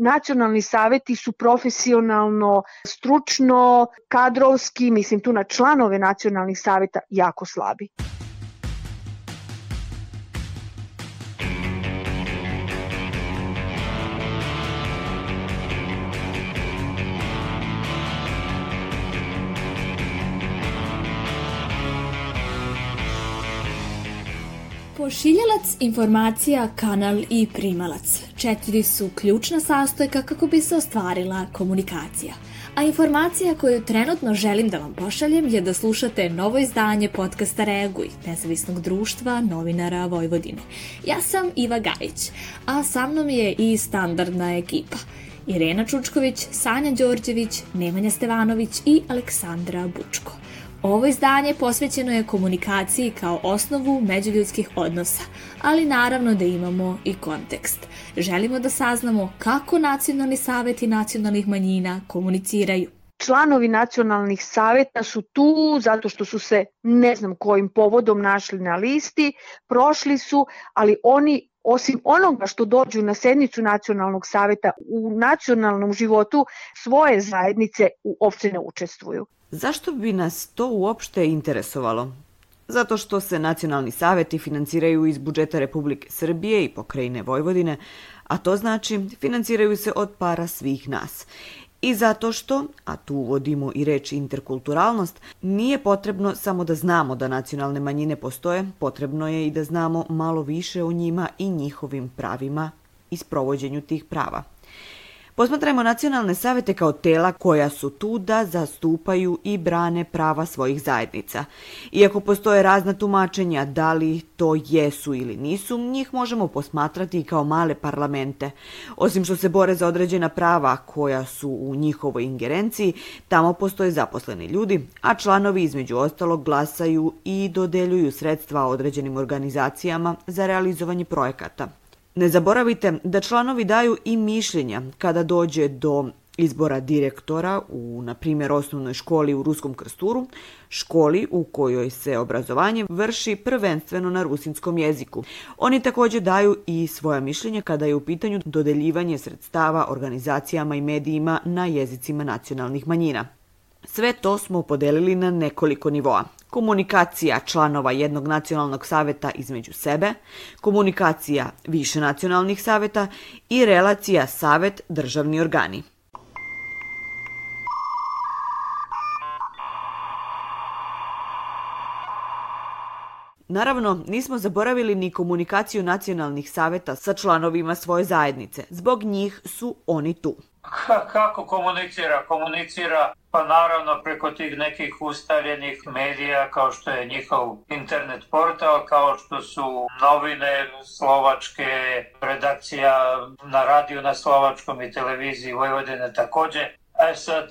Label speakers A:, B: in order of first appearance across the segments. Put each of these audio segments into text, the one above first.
A: nacionalni saveti su profesionalno, stručno, kadrovski, mislim tu na članove nacionalnih saveta, jako slabi.
B: Pošiljalac informacija, kanal i primalac. Četiri su ključna sastojka kako bi se ostvarila komunikacija. A informacija koju trenutno želim da vam pošaljem je da slušate novo izdanje podcasta Reaguj, nezavisnog društva novinara Vojvodine. Ja sam Iva Gajić, a sa mnom je i standardna ekipa. Irena Čučković, Sanja Đorđević, Nemanja Stevanović i Aleksandra Bučko. Ovo izdanje posvećeno je komunikaciji kao osnovu međuljudskih odnosa, ali naravno da imamo i kontekst. Želimo da saznamo kako nacionalni saveti nacionalnih manjina komuniciraju.
A: Članovi nacionalnih saveta su tu zato što su se ne znam kojim povodom našli na listi, prošli su, ali oni osim onoga što dođu na sednicu nacionalnog saveta u nacionalnom životu svoje zajednice uopće ne učestvuju.
C: Zašto bi nas to uopšte interesovalo? Zato što se nacionalni saveti financiraju iz budžeta Republike Srbije i pokrajine Vojvodine, a to znači financiraju se od para svih nas. I zato što, a tu uvodimo i reč interkulturalnost, nije potrebno samo da znamo da nacionalne manjine postoje, potrebno je i da znamo malo više o njima i njihovim pravima i sprovođenju tih prava. Posmatrajmo nacionalne savete kao tela koja su tu da zastupaju i brane prava svojih zajednica. Iako postoje razna tumačenja da li to jesu ili nisu, njih možemo posmatrati i kao male parlamente. Osim što se bore za određena prava koja su u njihovoj ingerenciji, tamo postoje zaposleni ljudi, a članovi između ostalog glasaju i dodeljuju sredstva određenim organizacijama za realizovanje projekata. Ne zaboravite da članovi daju i mišljenja kada dođe do izbora direktora u, na primjer, osnovnoj školi u Ruskom krsturu, školi u kojoj se obrazovanje vrši prvenstveno na rusinskom jeziku. Oni takođe daju i svoja mišljenja kada je u pitanju dodeljivanje sredstava organizacijama i medijima na jezicima nacionalnih manjina. Sve to smo podelili na nekoliko nivoa komunikacija članova jednog nacionalnog saveta između sebe, komunikacija više nacionalnih saveta i relacija savet državni organi. Naravno, nismo zaboravili ni komunikaciju nacionalnih saveta sa članovima svoje zajednice. Zbog njih su oni tu.
D: Kako komunicira? Komunicira pa naravno preko tih nekih ustaljenih medija kao što je njihov internet portal, kao što su novine slovačke, redakcija na radiju na slovačkom i televiziji Vojvodine takođe. E sad,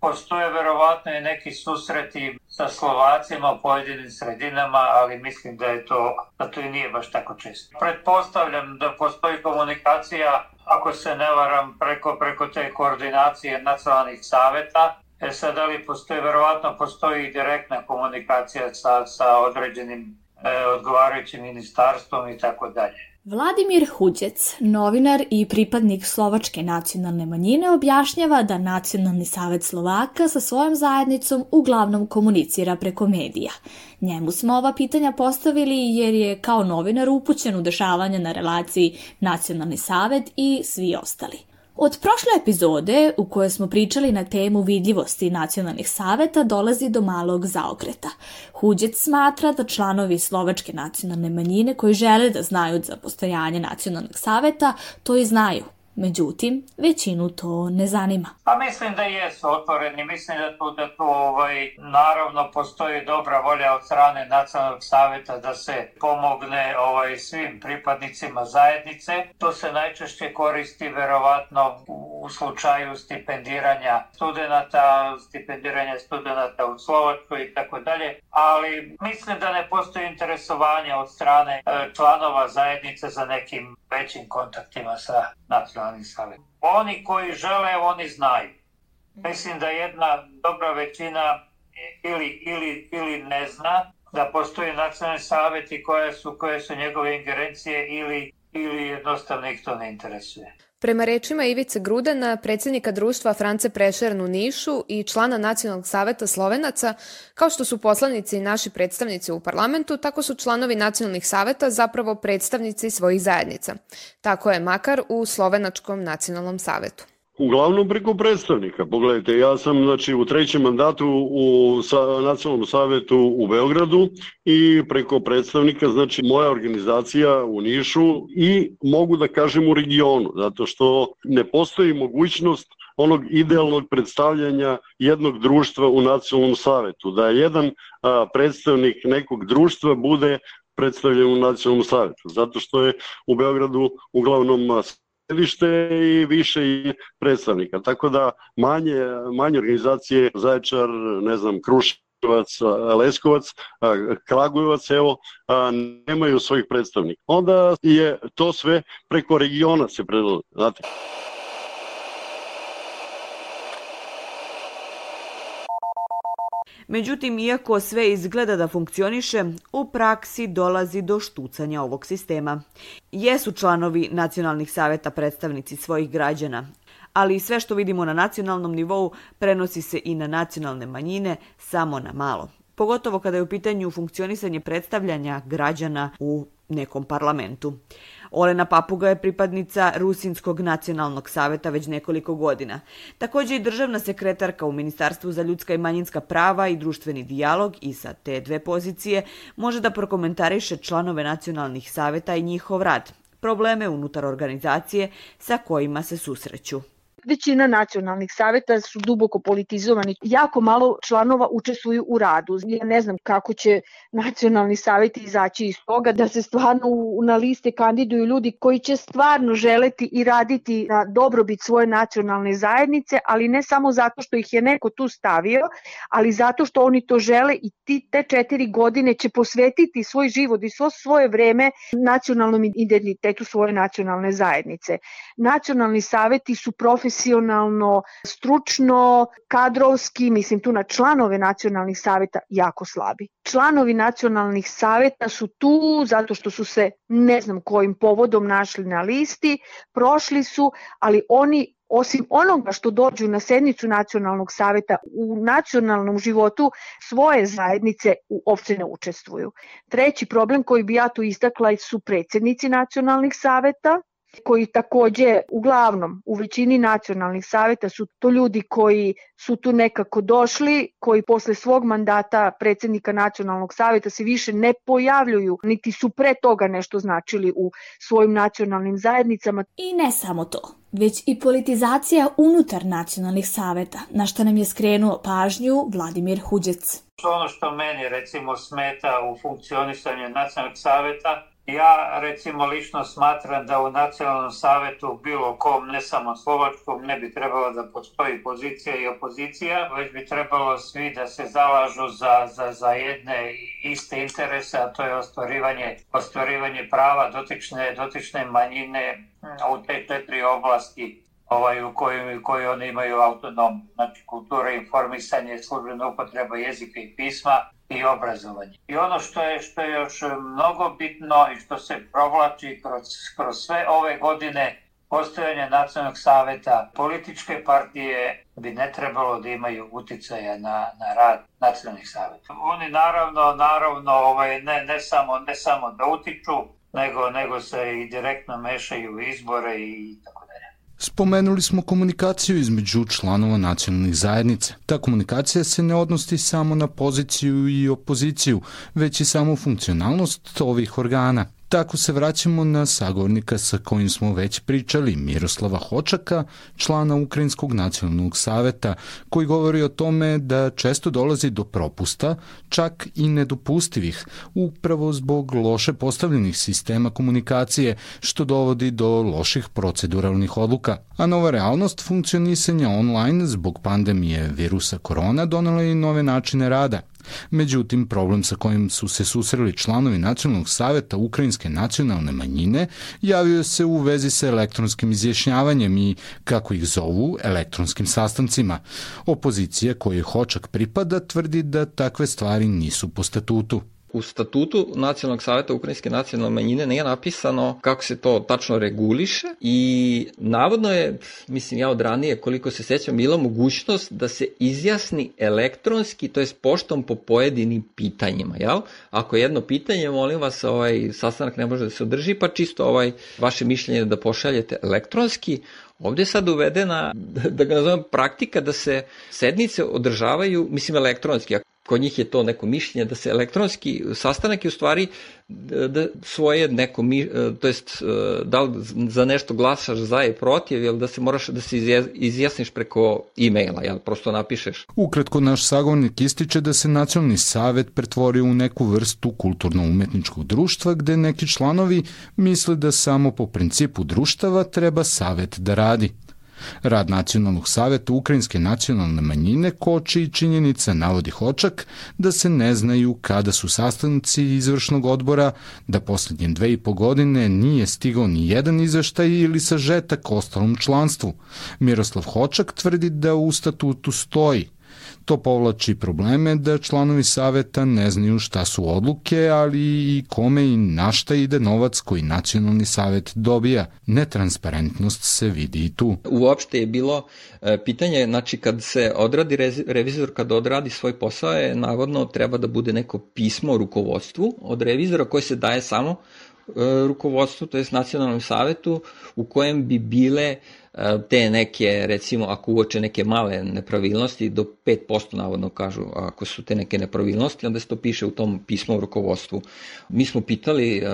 D: postoje verovatno i neki susreti sa Slovacima u pojedinim sredinama, ali mislim da je to, da to i nije baš tako često. Pretpostavljam da postoji komunikacija, ako se ne varam, preko, preko te koordinacije nacionalnih saveta, E sad, da li postoji, verovatno postoji direktna komunikacija sa, sa određenim e, odgovarajućim ministarstvom i tako dalje.
B: Vladimir Huđec, novinar i pripadnik slovačke nacionalne manjine, objašnjava da Nacionalni savet Slovaka sa svojom zajednicom uglavnom komunicira preko medija. Njemu smo ova pitanja postavili jer je kao novinar upućen u dešavanja na relaciji Nacionalni savet i svi ostali. Od prošle epizode u kojoj smo pričali na temu vidljivosti nacionalnih saveta dolazi do malog zaokreta. Huđec smatra da članovi slovačke nacionalne manjine koji žele da znaju za postojanje nacionalnih saveta to i znaju, Međutim, većinu to ne zanima.
D: Pa mislim da jesu otvoreni, mislim da tu, da tu ovaj, naravno postoji dobra volja od strane nacionalnog saveta da se pomogne ovaj, svim pripadnicima zajednice. To se najčešće koristi verovatno slučaju stipendiranja studenta, stipendiranja studenta u Slovačkoj i tako dalje, ali mislim da ne postoji interesovanje od strane e, članova zajednice za nekim većim kontaktima sa nacionalnim savetom. Oni koji žele, oni znaju. Mislim da jedna dobra većina ili, ili, ili ne zna da postoji nacionalni savet i koje su, koje su njegove ingerencije ili, ili jednostavno ih to ne interesuje.
E: Prema rečima Ivice Grudena, predsjednika društva France Prešern u Nišu i člana Nacionalnog saveta Slovenaca, kao što su poslanici i naši predstavnici u parlamentu, tako su članovi nacionalnih saveta zapravo predstavnici svojih zajednica. Tako je makar u Slovenačkom nacionalnom savetu.
F: Uglavnom preko predstavnika. Pogledajte, ja sam znači, u trećem mandatu u sa, Nacionalnom savetu u Beogradu i preko predstavnika, znači moja organizacija u Nišu i mogu da kažem u regionu, zato što ne postoji mogućnost onog idealnog predstavljanja jednog društva u Nacionalnom savetu, da jedan a, predstavnik nekog društva bude predstavljen u Nacionalnom savetu, zato što je u Beogradu uglavnom sedište i više i predstavnika. Tako da manje, manje organizacije, Zaječar, ne znam, Kruševac, Leskovac, Kragujevac, evo, nemaju svojih predstavnika. Onda je to sve preko regiona se predlaže, znate.
C: Međutim, iako sve izgleda da funkcioniše, u praksi dolazi do štucanja ovog sistema. Jesu članovi nacionalnih saveta predstavnici svojih građana, ali sve što vidimo na nacionalnom nivou prenosi se i na nacionalne manjine samo na malo. Pogotovo kada je u pitanju funkcionisanje predstavljanja građana u nekom parlamentu. Olena Papuga je pripadnica Rusinskog nacionalnog saveta već nekoliko godina. Takođe i državna sekretarka u Ministarstvu za ljudska i manjinska prava i društveni dijalog i sa te dve pozicije može da prokomentariše članove nacionalnih saveta i njihov rad, probleme unutar organizacije sa kojima se susreću.
A: Većina nacionalnih saveta su duboko politizovani. Jako malo članova učestvuju u radu. Ja ne znam kako će nacionalni saveti izaći iz toga da se stvarno na liste kandiduju ljudi koji će stvarno želeti i raditi na dobrobit svoje nacionalne zajednice, ali ne samo zato što ih je neko tu stavio, ali zato što oni to žele i ti te četiri godine će posvetiti svoj život i svo svoje vreme nacionalnom identitetu svoje nacionalne zajednice. Nacionalni saveti su profesionalni profesionalno, stručno, kadrovski, mislim tu na članove nacionalnih saveta, jako slabi. Članovi nacionalnih saveta su tu zato što su se ne znam kojim povodom našli na listi, prošli su, ali oni osim onoga što dođu na sednicu nacionalnog saveta u nacionalnom životu svoje zajednice uopće ne učestvuju. Treći problem koji bi ja tu istakla su predsednici nacionalnih saveta, koji takođe uglavnom u većini nacionalnih saveta su to ljudi koji su tu nekako došli, koji posle svog mandata predsednika nacionalnog saveta se više ne pojavljuju, niti su pre toga nešto značili u svojim nacionalnim zajednicama.
B: I ne samo to, već i politizacija unutar nacionalnih saveta, na što nam je skrenuo pažnju Vladimir Huđec.
D: Ono što meni recimo smeta u funkcionisanju nacionalnog saveta Ja recimo lično smatram da u nacionalnom savetu bilo kom, ne samo slovačkom, ne bi trebalo da postoji pozicija i opozicija, već bi trebalo svi da se zalažu za, za, za jedne iste interese, a to je ostvarivanje, ostvarivanje prava dotične, dotične manjine u te četiri oblasti ovaj, u kojoj, kojoj oni imaju autonom, znači kultura, informisanje, službena upotreba jezika i pisma, i obrazovanje. I ono što je što je još mnogo bitno i što se provlači kroz, kroz sve ove godine postojanje nacionalnog saveta, političke partije bi ne trebalo da imaju uticaja na, na rad nacionalnih saveta. Oni naravno, naravno ovaj, ne, ne, samo, ne samo da utiču, nego, nego se i direktno mešaju u izbore i tako
G: Spomenuli smo komunikaciju između članova nacionalnih zajednica. Ta komunikacija se ne odnosi samo na poziciju i opoziciju, već i samo funkcionalnost ovih organa. Tako se vraćamo na sagovornika sa kojim smo već pričali, Miroslava Hočaka, člana Ukrajinskog nacionalnog saveta, koji govori o tome da često dolazi do propusta, čak i nedopustivih, upravo zbog loše postavljenih sistema komunikacije, što dovodi do loših proceduralnih odluka. A nova realnost funkcionisanja online zbog pandemije virusa korona donala i nove načine rada. Međutim, problem sa kojim su se susreli članovi Nacionalnog saveta Ukrajinske nacionalne manjine javio se u vezi sa elektronskim izjašnjavanjem i, kako ih zovu, elektronskim sastancima. Opozicija kojoj Hočak pripada tvrdi da takve stvari nisu po statutu.
H: U statutu Nacionalnog savjeta Ukrajinske nacionalne manjine nije napisano kako se to tačno reguliše i navodno je, mislim ja od ranije koliko se sećam, bila mogućnost da se izjasni elektronski, to je poštom po pojedinim pitanjima, jel? Ako je jedno pitanje, molim vas, ovaj sastanak ne može da se održi, pa čisto ovaj vaše mišljenje da pošaljete elektronski, Ovde je sad uvedena, da ga nazovem, praktika da se sednice održavaju, mislim elektronski, kod njih je to neko mišljenje da se elektronski sastanak je u stvari da svoje neko mi, to jest da li za nešto glasaš za i protiv ili da se moraš da se izjasniš preko e-maila, jel prosto napišeš.
G: Ukratko naš sagovornik ističe da se nacionalni savet pretvorio u neku vrstu kulturno-umetničkog društva gde neki članovi misle da samo po principu društava treba savet da radi. Rad Nacionalnog saveta Ukrajinske nacionalne manjine koči i činjenica, navodi Hočak, da se ne znaju kada su sastanci izvršnog odbora, da poslednje dve i po godine nije stigao ni jedan izveštaj ili sažetak ostalom članstvu. Miroslav Hočak tvrdi da u statutu stoji – To povlači probleme da članovi saveta ne znaju šta su odluke, ali i kome i na šta ide novac koji nacionalni savet dobija. Netransparentnost se vidi i tu.
H: Uopšte je bilo e, pitanje, znači kad se odradi revizor, kad odradi svoj posao je navodno treba da bude neko pismo rukovodstvu od revizora koje se daje samo rukovodstvu, to je nacionalnom savetu, u kojem bi bile E, te neke, recimo, ako uoče neke male nepravilnosti, do 5% navodno kažu, ako su te neke nepravilnosti, onda se to piše u tom pismu u rukovodstvu. Mi smo pitali, e,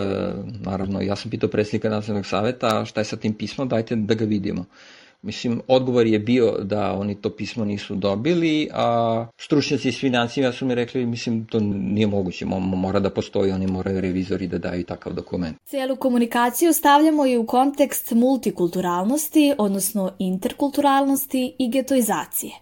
H: naravno, ja sam pitao predsjednika nacionalnog saveta, šta je sa tim pismom, dajte da ga vidimo. Mislim, odgovor je bio da oni to pismo nisu dobili, a stručnjaci iz financija su mi rekli, mislim, to nije moguće, mora da postoji, oni moraju revizori da daju takav dokument.
B: Cijelu komunikaciju stavljamo i u kontekst multikulturalnosti, odnosno interkulturalnosti i getoizacije.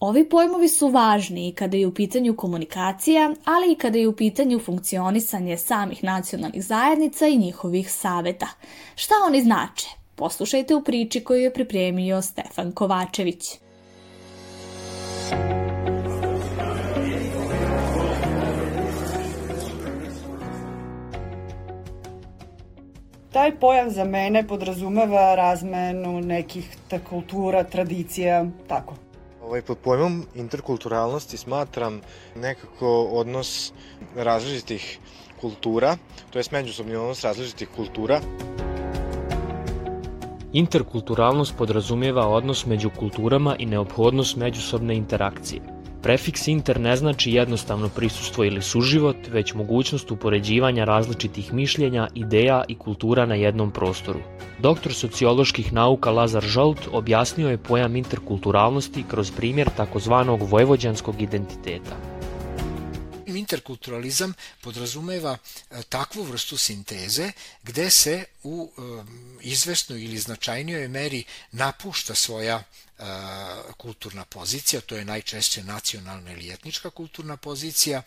B: Ovi pojmovi su važni i kada je u pitanju komunikacija, ali i kada je u pitanju funkcionisanje samih nacionalnih zajednica i njihovih saveta. Šta oni znače? Poslušajte u priči koju je pripremio Stefan Kovačević.
I: Taj pojam za mene podrazumeva razmenu nekih ta kultura, tradicija, tako.
J: Ovaj, pod pojmom interkulturalnosti smatram nekako odnos različitih kultura, to je međusobni odnos različitih kultura.
K: Interkulturalnost podrazumijeva odnos među kulturama i neophodnost međusobne interakcije. Prefiks inter ne znači jednostavno prisustvo ili suživot, već mogućnost upoređivanja različitih mišljenja, ideja i kultura na jednom prostoru. Doktor socioloških nauka Lazar Žolt objasnio je pojam interkulturalnosti kroz primjer takozvanog vojvođanskog identiteta
L: interkulturalizam podrazumeva e, takvu vrstu sinteze gde se u e, izvesnoj ili značajnijoj meri napušta svoja kulturna pozicija, to je najčešće nacionalna ili etnička kulturna pozicija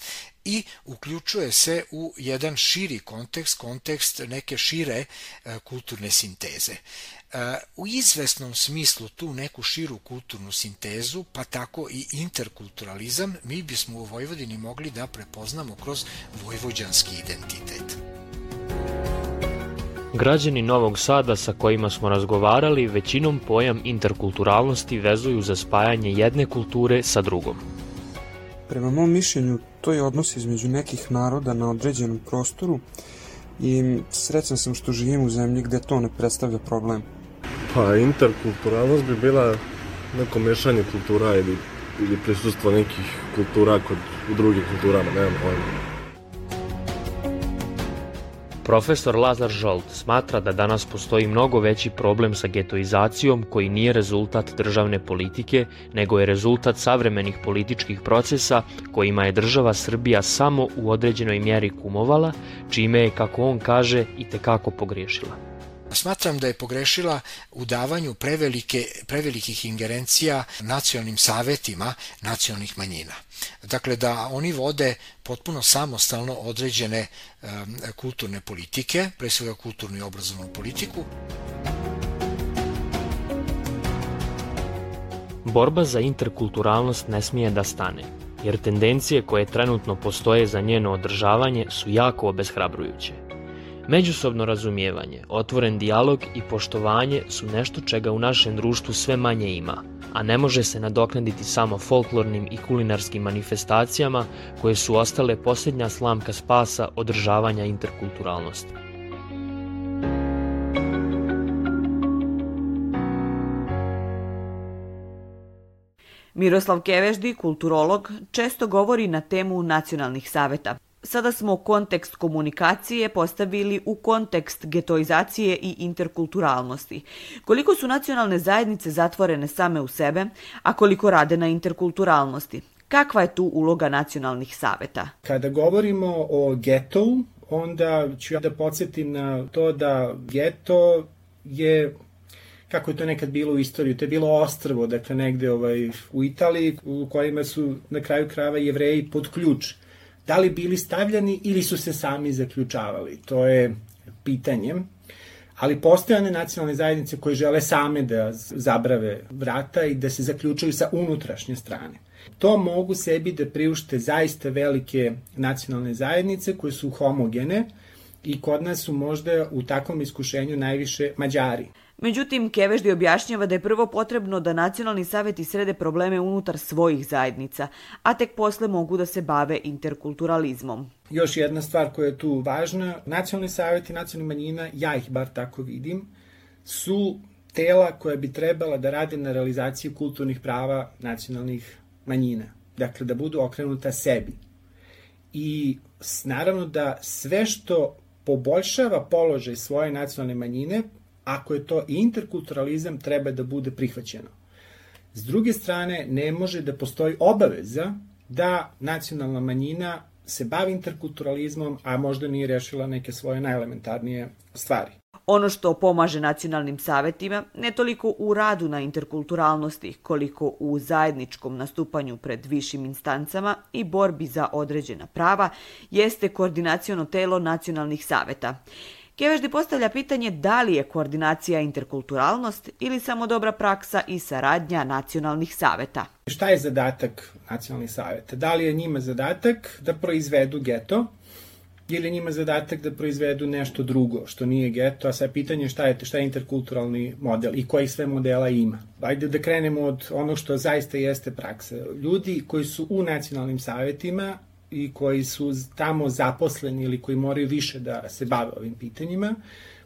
L: i uključuje se u jedan širi kontekst, kontekst neke šire kulturne sinteze u izvesnom smislu tu neku širu kulturnu sintezu, pa tako i interkulturalizam, mi bismo u Vojvodini mogli da prepoznamo kroz vojvođanski identitet.
K: Građani Novog Sada sa kojima smo razgovarali većinom pojam interkulturalnosti vezuju za spajanje jedne kulture sa drugom.
M: Prema mom mišljenju, to je odnos između nekih naroda na određenom prostoru i srećan sam što živim u zemlji gde to ne predstavlja problem.
N: Pa interkulturalnost bi bila neko mešanje kultura ili, ili prisustvo nekih kultura kod, u drugim kulturama, nemam pojma.
K: Profesor Lazar Žolt smatra da danas postoji mnogo veći problem sa getoizacijom koji nije rezultat državne politike, nego je rezultat savremenih političkih procesa kojima je država Srbija samo u određenoj mjeri kumovala, čime je, kako on kaže, i tekako pogriješila.
L: Smatram da je pogrešila u davanju prevelike, prevelikih ingerencija nacionalnim savetima nacionalnih manjina. Dakle, da oni vode potpuno samostalno određene kulturne politike, pre svega kulturnu i obrazovnu politiku.
K: Borba za interkulturalnost ne smije da stane jer tendencije koje trenutno postoje za njeno održavanje su jako obeshrabrujuće. Međusobno razumijevanje, otvoren dijalog i poštovanje su nešto čega u našem društvu sve manje ima, a ne može se nadoknaditi samo folklornim i kulinarskim manifestacijama koje su ostale posljednja slamka spasa održavanja interkulturalnosti.
C: Miroslav Keveždi, kulturolog, često govori na temu nacionalnih saveta. Sada smo kontekst komunikacije postavili u kontekst getoizacije i interkulturalnosti. Koliko su nacionalne zajednice zatvorene same u sebe, a koliko rade na interkulturalnosti? Kakva je tu uloga nacionalnih saveta?
O: Kada govorimo o getovu, onda ću ja da podsjetim na to da geto je kako je to nekad bilo u istoriji, to je bilo ostrvo, dakle negde ovaj, u Italiji, u kojima su na kraju krava jevreji pod ključ. Da li bili stavljani ili su se sami zaključavali? To je pitanje. Ali postojane nacionalne zajednice koje žele same da zabrave vrata i da se zaključaju sa unutrašnje strane. To mogu sebi da priušte zaista velike nacionalne zajednice koje su homogene i kod nas su možda u takvom iskušenju najviše Mađari.
C: Međutim, Keveždi objašnjava da je prvo potrebno da nacionalni saveti srede probleme unutar svojih zajednica, a tek posle mogu da se bave interkulturalizmom.
O: Još jedna stvar koja je tu važna, nacionalni saveti nacionalnih manjina, ja ih bar tako vidim, su tela koja bi trebala da rade na realizaciji kulturnih prava nacionalnih manjina. Dakle, da budu okrenuta sebi. I naravno da sve što poboljšava položaj svoje nacionalne manjine ako je to interkulturalizam, treba da bude prihvaćeno. S druge strane, ne može da postoji obaveza da nacionalna manjina se bavi interkulturalizmom, a možda nije rešila neke svoje najelementarnije stvari.
C: Ono što pomaže nacionalnim savetima ne toliko u radu na interkulturalnosti, koliko u zajedničkom nastupanju pred višim instancama i borbi za određena prava, jeste koordinacijono telo nacionalnih saveta. Keveždi postavlja pitanje da li je koordinacija interkulturalnost ili samo dobra praksa i saradnja nacionalnih saveta.
O: Šta je zadatak nacionalnih saveta? Da li je njima zadatak da proizvedu geto ili je njima zadatak da proizvedu nešto drugo što nije geto, a sad pitanje šta je, šta je interkulturalni model i koji sve modela ima. Ajde da krenemo od onog što zaista jeste praksa. Ljudi koji su u nacionalnim savetima i koji su tamo zaposleni ili koji moraju više da se bave ovim pitanjima,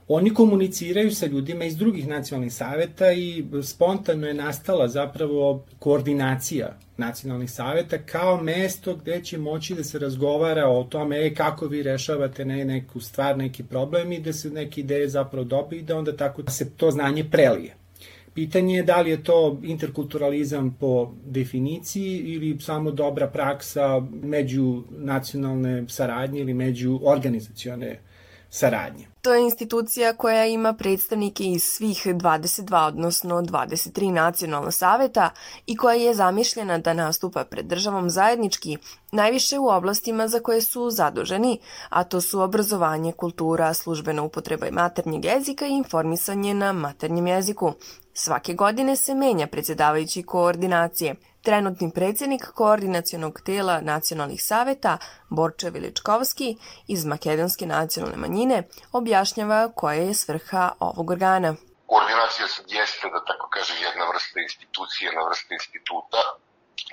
O: oni komuniciraju sa ljudima iz drugih nacionalnih saveta i spontano je nastala zapravo koordinacija nacionalnih saveta kao mesto gde će moći da se razgovara o tome e, kako vi rešavate ne, neku stvar, neki problem i da se neke ideje zapravo dobije i da onda tako se to znanje prelije. Pitanje je da li je to interkulturalizam po definiciji ili samo dobra praksa među nacionalne saradnje ili među organizacione saradnje.
P: To je institucija koja ima predstavnike iz svih 22, odnosno 23 nacionalna saveta i koja je zamišljena da nastupa pred državom zajednički, najviše u oblastima za koje su zaduženi, a to su obrazovanje, kultura, službena upotreba maternjeg jezika i informisanje na maternjem jeziku. Svake godine se menja predsjedavajući koordinacije. Trenutni predsjednik koordinacionog tela nacionalnih saveta, Borče Viličkovski iz Makedonske nacionalne manjine, objašnjava koja je svrha ovog organa.
Q: Koordinacija jeste, da tako kaže, jedna vrsta institucije, jedna vrsta instituta,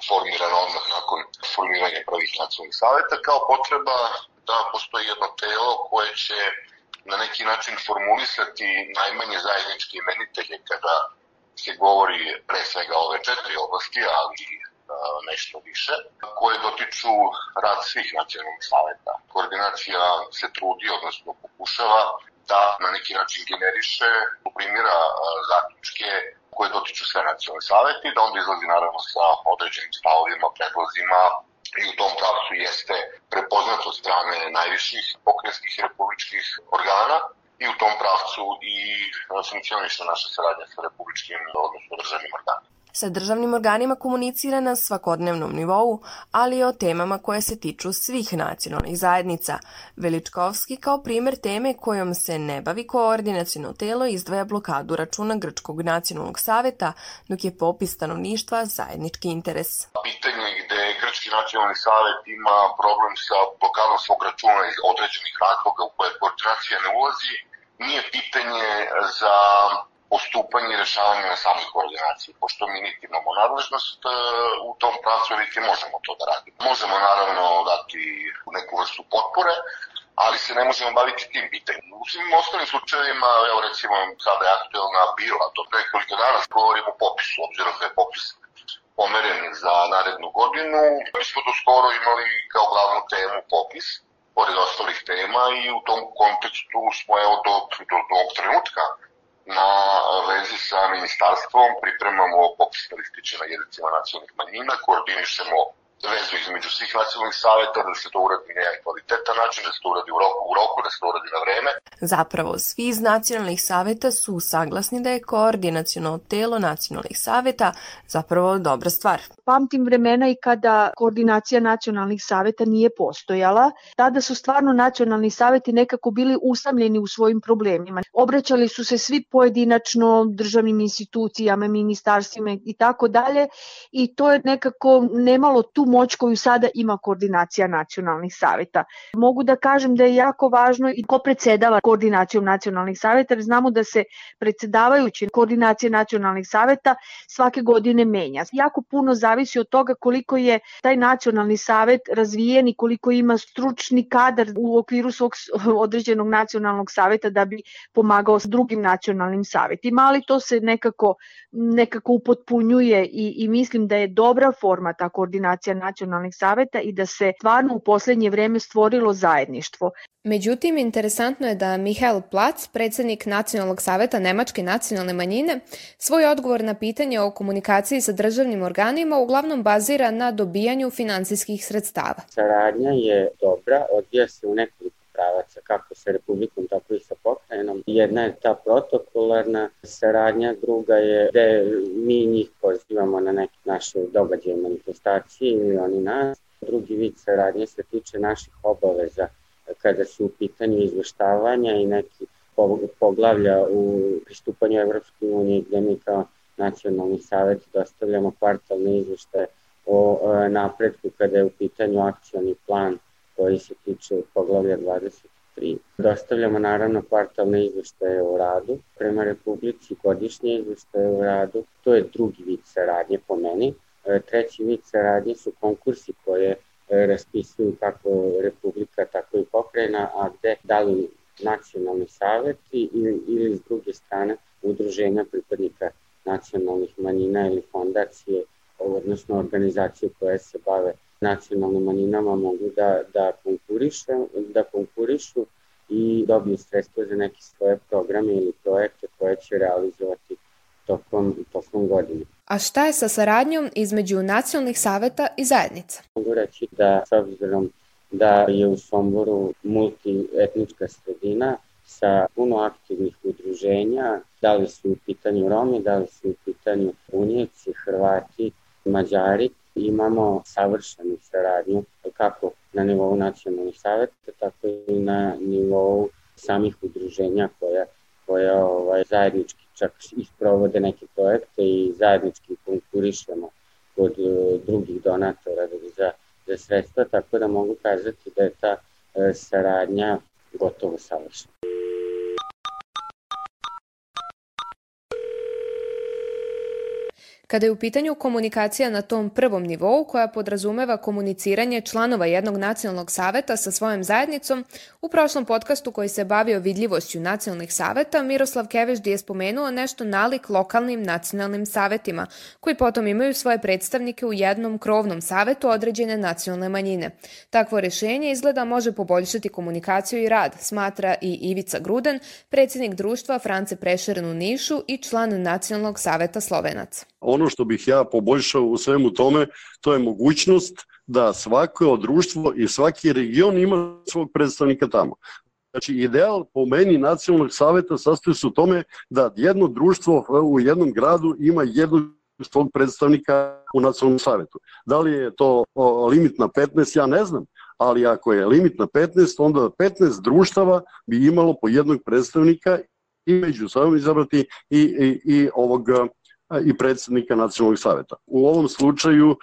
Q: formirana odmah nakon formiranja prvih nacionalnih saveta, kao potreba da postoji jedno telo koje će na neki način formulisati najmanje zajedničke imenitelje kada se govori pre svega ove četiri oblasti, ali nešto više, koje dotiču rad svih nacionalnih saveta. Koordinacija se trudi, odnosno pokušava da na neki način generiše, primjera zaključke koje dotiču sve nacionalne savete i da onda izlazi naravno sa određenim stavovima, predlozima i u tom pravcu jeste prepoznat od strane najviših pokrenjskih i republičkih organa i u tom pravcu i funkcioniše naša saradnja sa republičkim, odnosno državnim organom.
P: Sa državnim organima komunicira na svakodnevnom nivou, ali i o temama koje se tiču svih nacionalnih zajednica. Veličkovski kao primer teme kojom se ne bavi koordinacijno telo izdvaja blokadu računa Grčkog nacionalnog saveta, dok je popis stanovništva zajednički interes.
Q: Pitanje Zajednički nacionalni savet ima problem sa blokadom svog računa iz određenih razloga u koje koordinacija ne ulazi, nije pitanje za postupanje i rešavanje na samoj koordinaciji, pošto mi niti imamo nadležnost e, u tom pravcu, niti možemo to da radimo. Možemo naravno dati neku vrstu potpore, ali se ne možemo baviti tim pitanjem. U svim ostalim slučajevima, evo recimo sada je aktuelna bila, do nekoliko dana govorimo o popisu, obzirom da je popis pomeren za narednu godinu. Mi smo do skoro imali kao glavnu temu popis, pored ostalih tema i u tom kontekstu smo evo do, do, do ovog trenutka na vezi sa ministarstvom pripremamo popis listiće na jezicima nacionalnih manjina, koordinišemo vezu između svih nacionalnih saveta, da se to uradi na jedan kvalitetan način, da se to uradi u roku, u roku, da se to uradi na vreme.
P: Zapravo, svi iz nacionalnih saveta su saglasni da je koordinaciono telo nacionalnih saveta zapravo dobra stvar.
A: Pamtim vremena i kada koordinacija nacionalnih saveta nije postojala, tada su stvarno nacionalni saveti nekako bili usamljeni u svojim problemima. Obraćali su se svi pojedinačno državnim institucijama, ministarstvima i tako dalje i to je nekako nemalo tu moć koju sada ima koordinacija nacionalnih saveta. Mogu da kažem da je jako važno i ko predsedava koordinacijom nacionalnih saveta, jer znamo da se predsedavajući koordinacije nacionalnih saveta svake godine menja. Jako puno zavisi od toga koliko je taj nacionalni savet razvijen i koliko ima stručni kadar u okviru svog određenog nacionalnog saveta da bi pomagao s drugim nacionalnim savetima, ali to se nekako, nekako upotpunjuje i, i mislim da je dobra forma ta koordinacija nacionalnih saveta i da se stvarno u poslednje vreme stvorilo zajedništvo.
E: Međutim, interesantno je da Mihael Plac, predsednik Nacionalnog saveta Nemačke nacionalne manjine, svoj odgovor na pitanje o komunikaciji sa državnim organima uglavnom bazira na dobijanju finansijskih sredstava.
R: Saradnja je dobra, odvija se u nekoliko pravaca, kako sa Republikom, tako i sa pokrajinom. Jedna je ta protokolarna saradnja, druga je gde mi njih pozivamo na neke naše događaje, manifestacije ili oni nas. Drugi vid saradnje se tiče naših obaveza kada su u pitanju izveštavanja i neki poglavlja u pristupanju Evropske unije gde mi kao nacionalni savjet dostavljamo kvartalne izveštaje o e, napretku kada je u pitanju akcioni plan koji se tiče poglavlja 23. Dostavljamo naravno kvartalne izveštaje o radu prema Republici, godišnje izveštaje o radu. To je drugi vid saradnje po meni. E, treći vid saradnje su konkursi koje e, raspisuju kako Republika, tako i pokrajina, a gde da li nacionalni saveti ili, ili s druge strane udruženja pripadnika nacionalnih manjina ili fondacije, odnosno organizacije koje se bave nacionalnim manjinama mogu da, da, konkuriše, da konkurišu i dobiju sredstva za neke svoje programe ili projekte koje će realizovati tokom, tokom godine.
E: A šta je sa saradnjom između nacionalnih saveta i zajednica?
R: Mogu reći da s obzirom da je u Somboru multietnička sredina sa puno aktivnih udruženja, da li su u pitanju Romi, da li su u pitanju Bunjevci, Hrvati, Mađari, imamo savršenu saradnju kako na nivou nacionalnih saveta, tako i na nivou samih udruženja koja, koja ovaj, zajednički čak i sprovode neke projekte i zajednički konkurišemo kod uh, drugih donatora za, za sredstva, tako da mogu kazati da je ta uh, saradnja gotovo savršena.
E: Kada je u pitanju komunikacija na tom prvom nivou koja podrazumeva komuniciranje članova jednog nacionalnog saveta sa svojom zajednicom, u prošlom podcastu koji se bavio vidljivošću nacionalnih saveta, Miroslav Keveždi je spomenuo nešto nalik lokalnim nacionalnim savetima, koji potom imaju svoje predstavnike u jednom krovnom savetu određene nacionalne manjine. Takvo rešenje izgleda može poboljšati komunikaciju i rad, smatra i Ivica Gruden, predsednik društva France Prešeren u Nišu i član Nacionalnog saveta Slovenaca.
F: Ono što bih ja poboljšao u svemu tome, to je mogućnost da svako društvo i svaki region ima svog predstavnika tamo. Znači, ideal po meni nacionalnog saveta sastoji se u tome da jedno društvo u jednom gradu ima jednog svog predstavnika u nacionalnom savetu. Da li je to limit na 15, ja ne znam, ali ako je limit na 15, onda 15 društava bi imalo po jednog predstavnika i među sobom izabrati i, i, i ovog i predsednika nacionalnog saveta. U ovom slučaju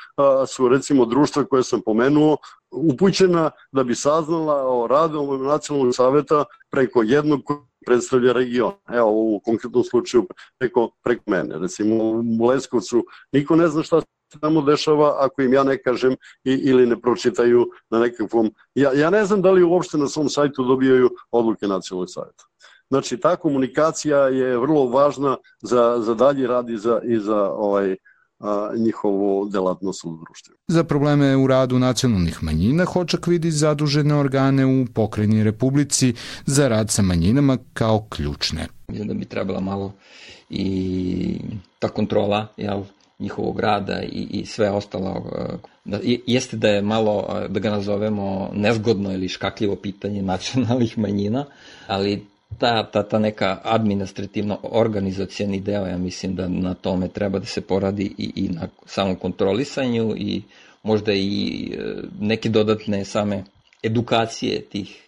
F: su recimo društva koje sam pomenuo upućena da bi saznala o radu nacionalnog saveta preko jednog predstavlja region. Evo u konkretnom slučaju preko, preko mene. Recimo u Leskovcu niko ne zna šta se tamo dešava ako im ja ne kažem i, ili ne pročitaju na nekakvom... Ja, ja ne znam da li uopšte na svom sajtu dobijaju odluke nacionalnog savjeta. Znači, ta komunikacija je vrlo važna za, za dalji rad i za, i za ovaj, a, njihovu delatnost u društvu.
G: Za probleme u radu nacionalnih manjina Hočak vidi zadužene organe u pokrajini Republici za rad sa manjinama kao ključne.
H: Da bi trebala malo i ta kontrola jel, njihovog rada i, i sve ostalo. Da, jeste da je malo, da ga nazovemo, nezgodno ili škakljivo pitanje nacionalnih manjina, ali ta, ta, ta neka administrativno organizacijani deo, ja mislim da na tome treba da se poradi i, i na samom kontrolisanju i možda i e, neke dodatne same edukacije tih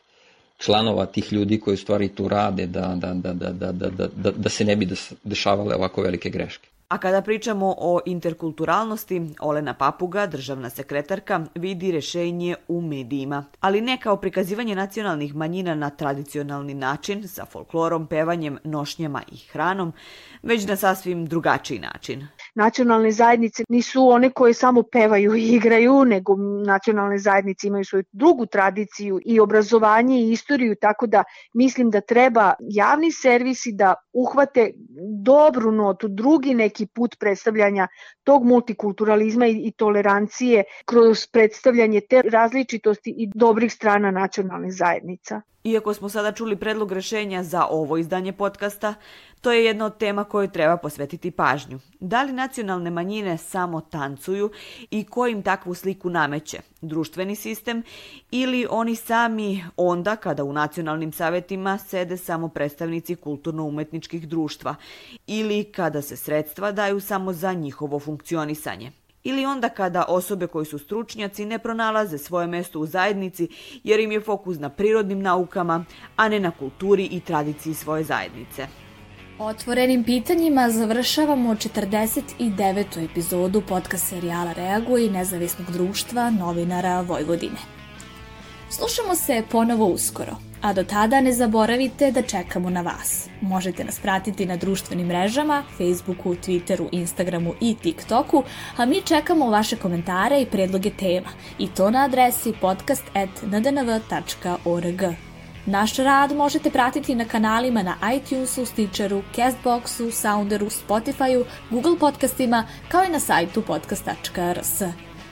H: članova tih ljudi koji stvari tu rade da, da, da, da, da, da, da, da se ne bi dešavale ovako velike greške.
C: A kada pričamo o interkulturalnosti, Olena Papuga, državna sekretarka, vidi rešenje u medijima, ali ne kao prikazivanje nacionalnih manjina na tradicionalni način, sa folklorom, pevanjem, nošnjama i hranom, već na sasvim drugačiji način
A: nacionalne zajednice nisu one koje samo pevaju i igraju, nego nacionalne zajednice imaju svoju drugu tradiciju i obrazovanje i istoriju, tako da mislim da treba javni servisi da uhvate dobru notu, drugi neki put predstavljanja tog multikulturalizma i, i tolerancije kroz predstavljanje te različitosti i dobrih strana nacionalnih zajednica.
C: Iako smo sada čuli predlog rešenja za ovo izdanje podcasta, to je jedna od tema kojoj treba posvetiti pažnju. Da li nacionalne manjine samo tancuju i ko im takvu sliku nameće? Društveni sistem ili oni sami onda kada u nacionalnim savetima sede samo predstavnici kulturno-umetničkih društva ili kada se sredstva daju samo za njihovo funkcionisanje? Ili onda kada osobe koji su stručnjaci ne pronalaze svoje mesto u zajednici jer im je fokus na prirodnim naukama, a ne na kulturi i tradiciji svoje zajednice.
B: Otvorenim pitanjima završavamo 49. epizodu podcast serijala Reaguj nezavisnog društva novinara Vojvodine. Slušamo se ponovo uskoro, a do tada ne zaboravite da čekamo na vas. Možete nas pratiti na društvenim mrežama, Facebooku, Twitteru, Instagramu i TikToku, a mi čekamo vaše komentare i predloge tema i to na adresi podcast.ndnv.org. Naš rad možete pratiti na kanalima na iTunesu, Stitcheru, Castboxu, Sounderu, Spotifyu, Google podcastima, kao i na sajtu podcast.rs.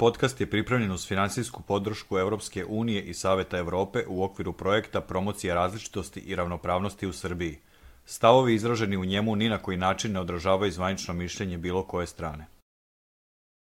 S: podcast je pripremljen uz finansijsku podršku Evropske unije i Saveta Evrope u okviru projekta Promocija različitosti i ravnopravnosti u Srbiji. Stavovi izraženi u njemu ni na koji način ne odražavaju zvanično mišljenje bilo koje strane.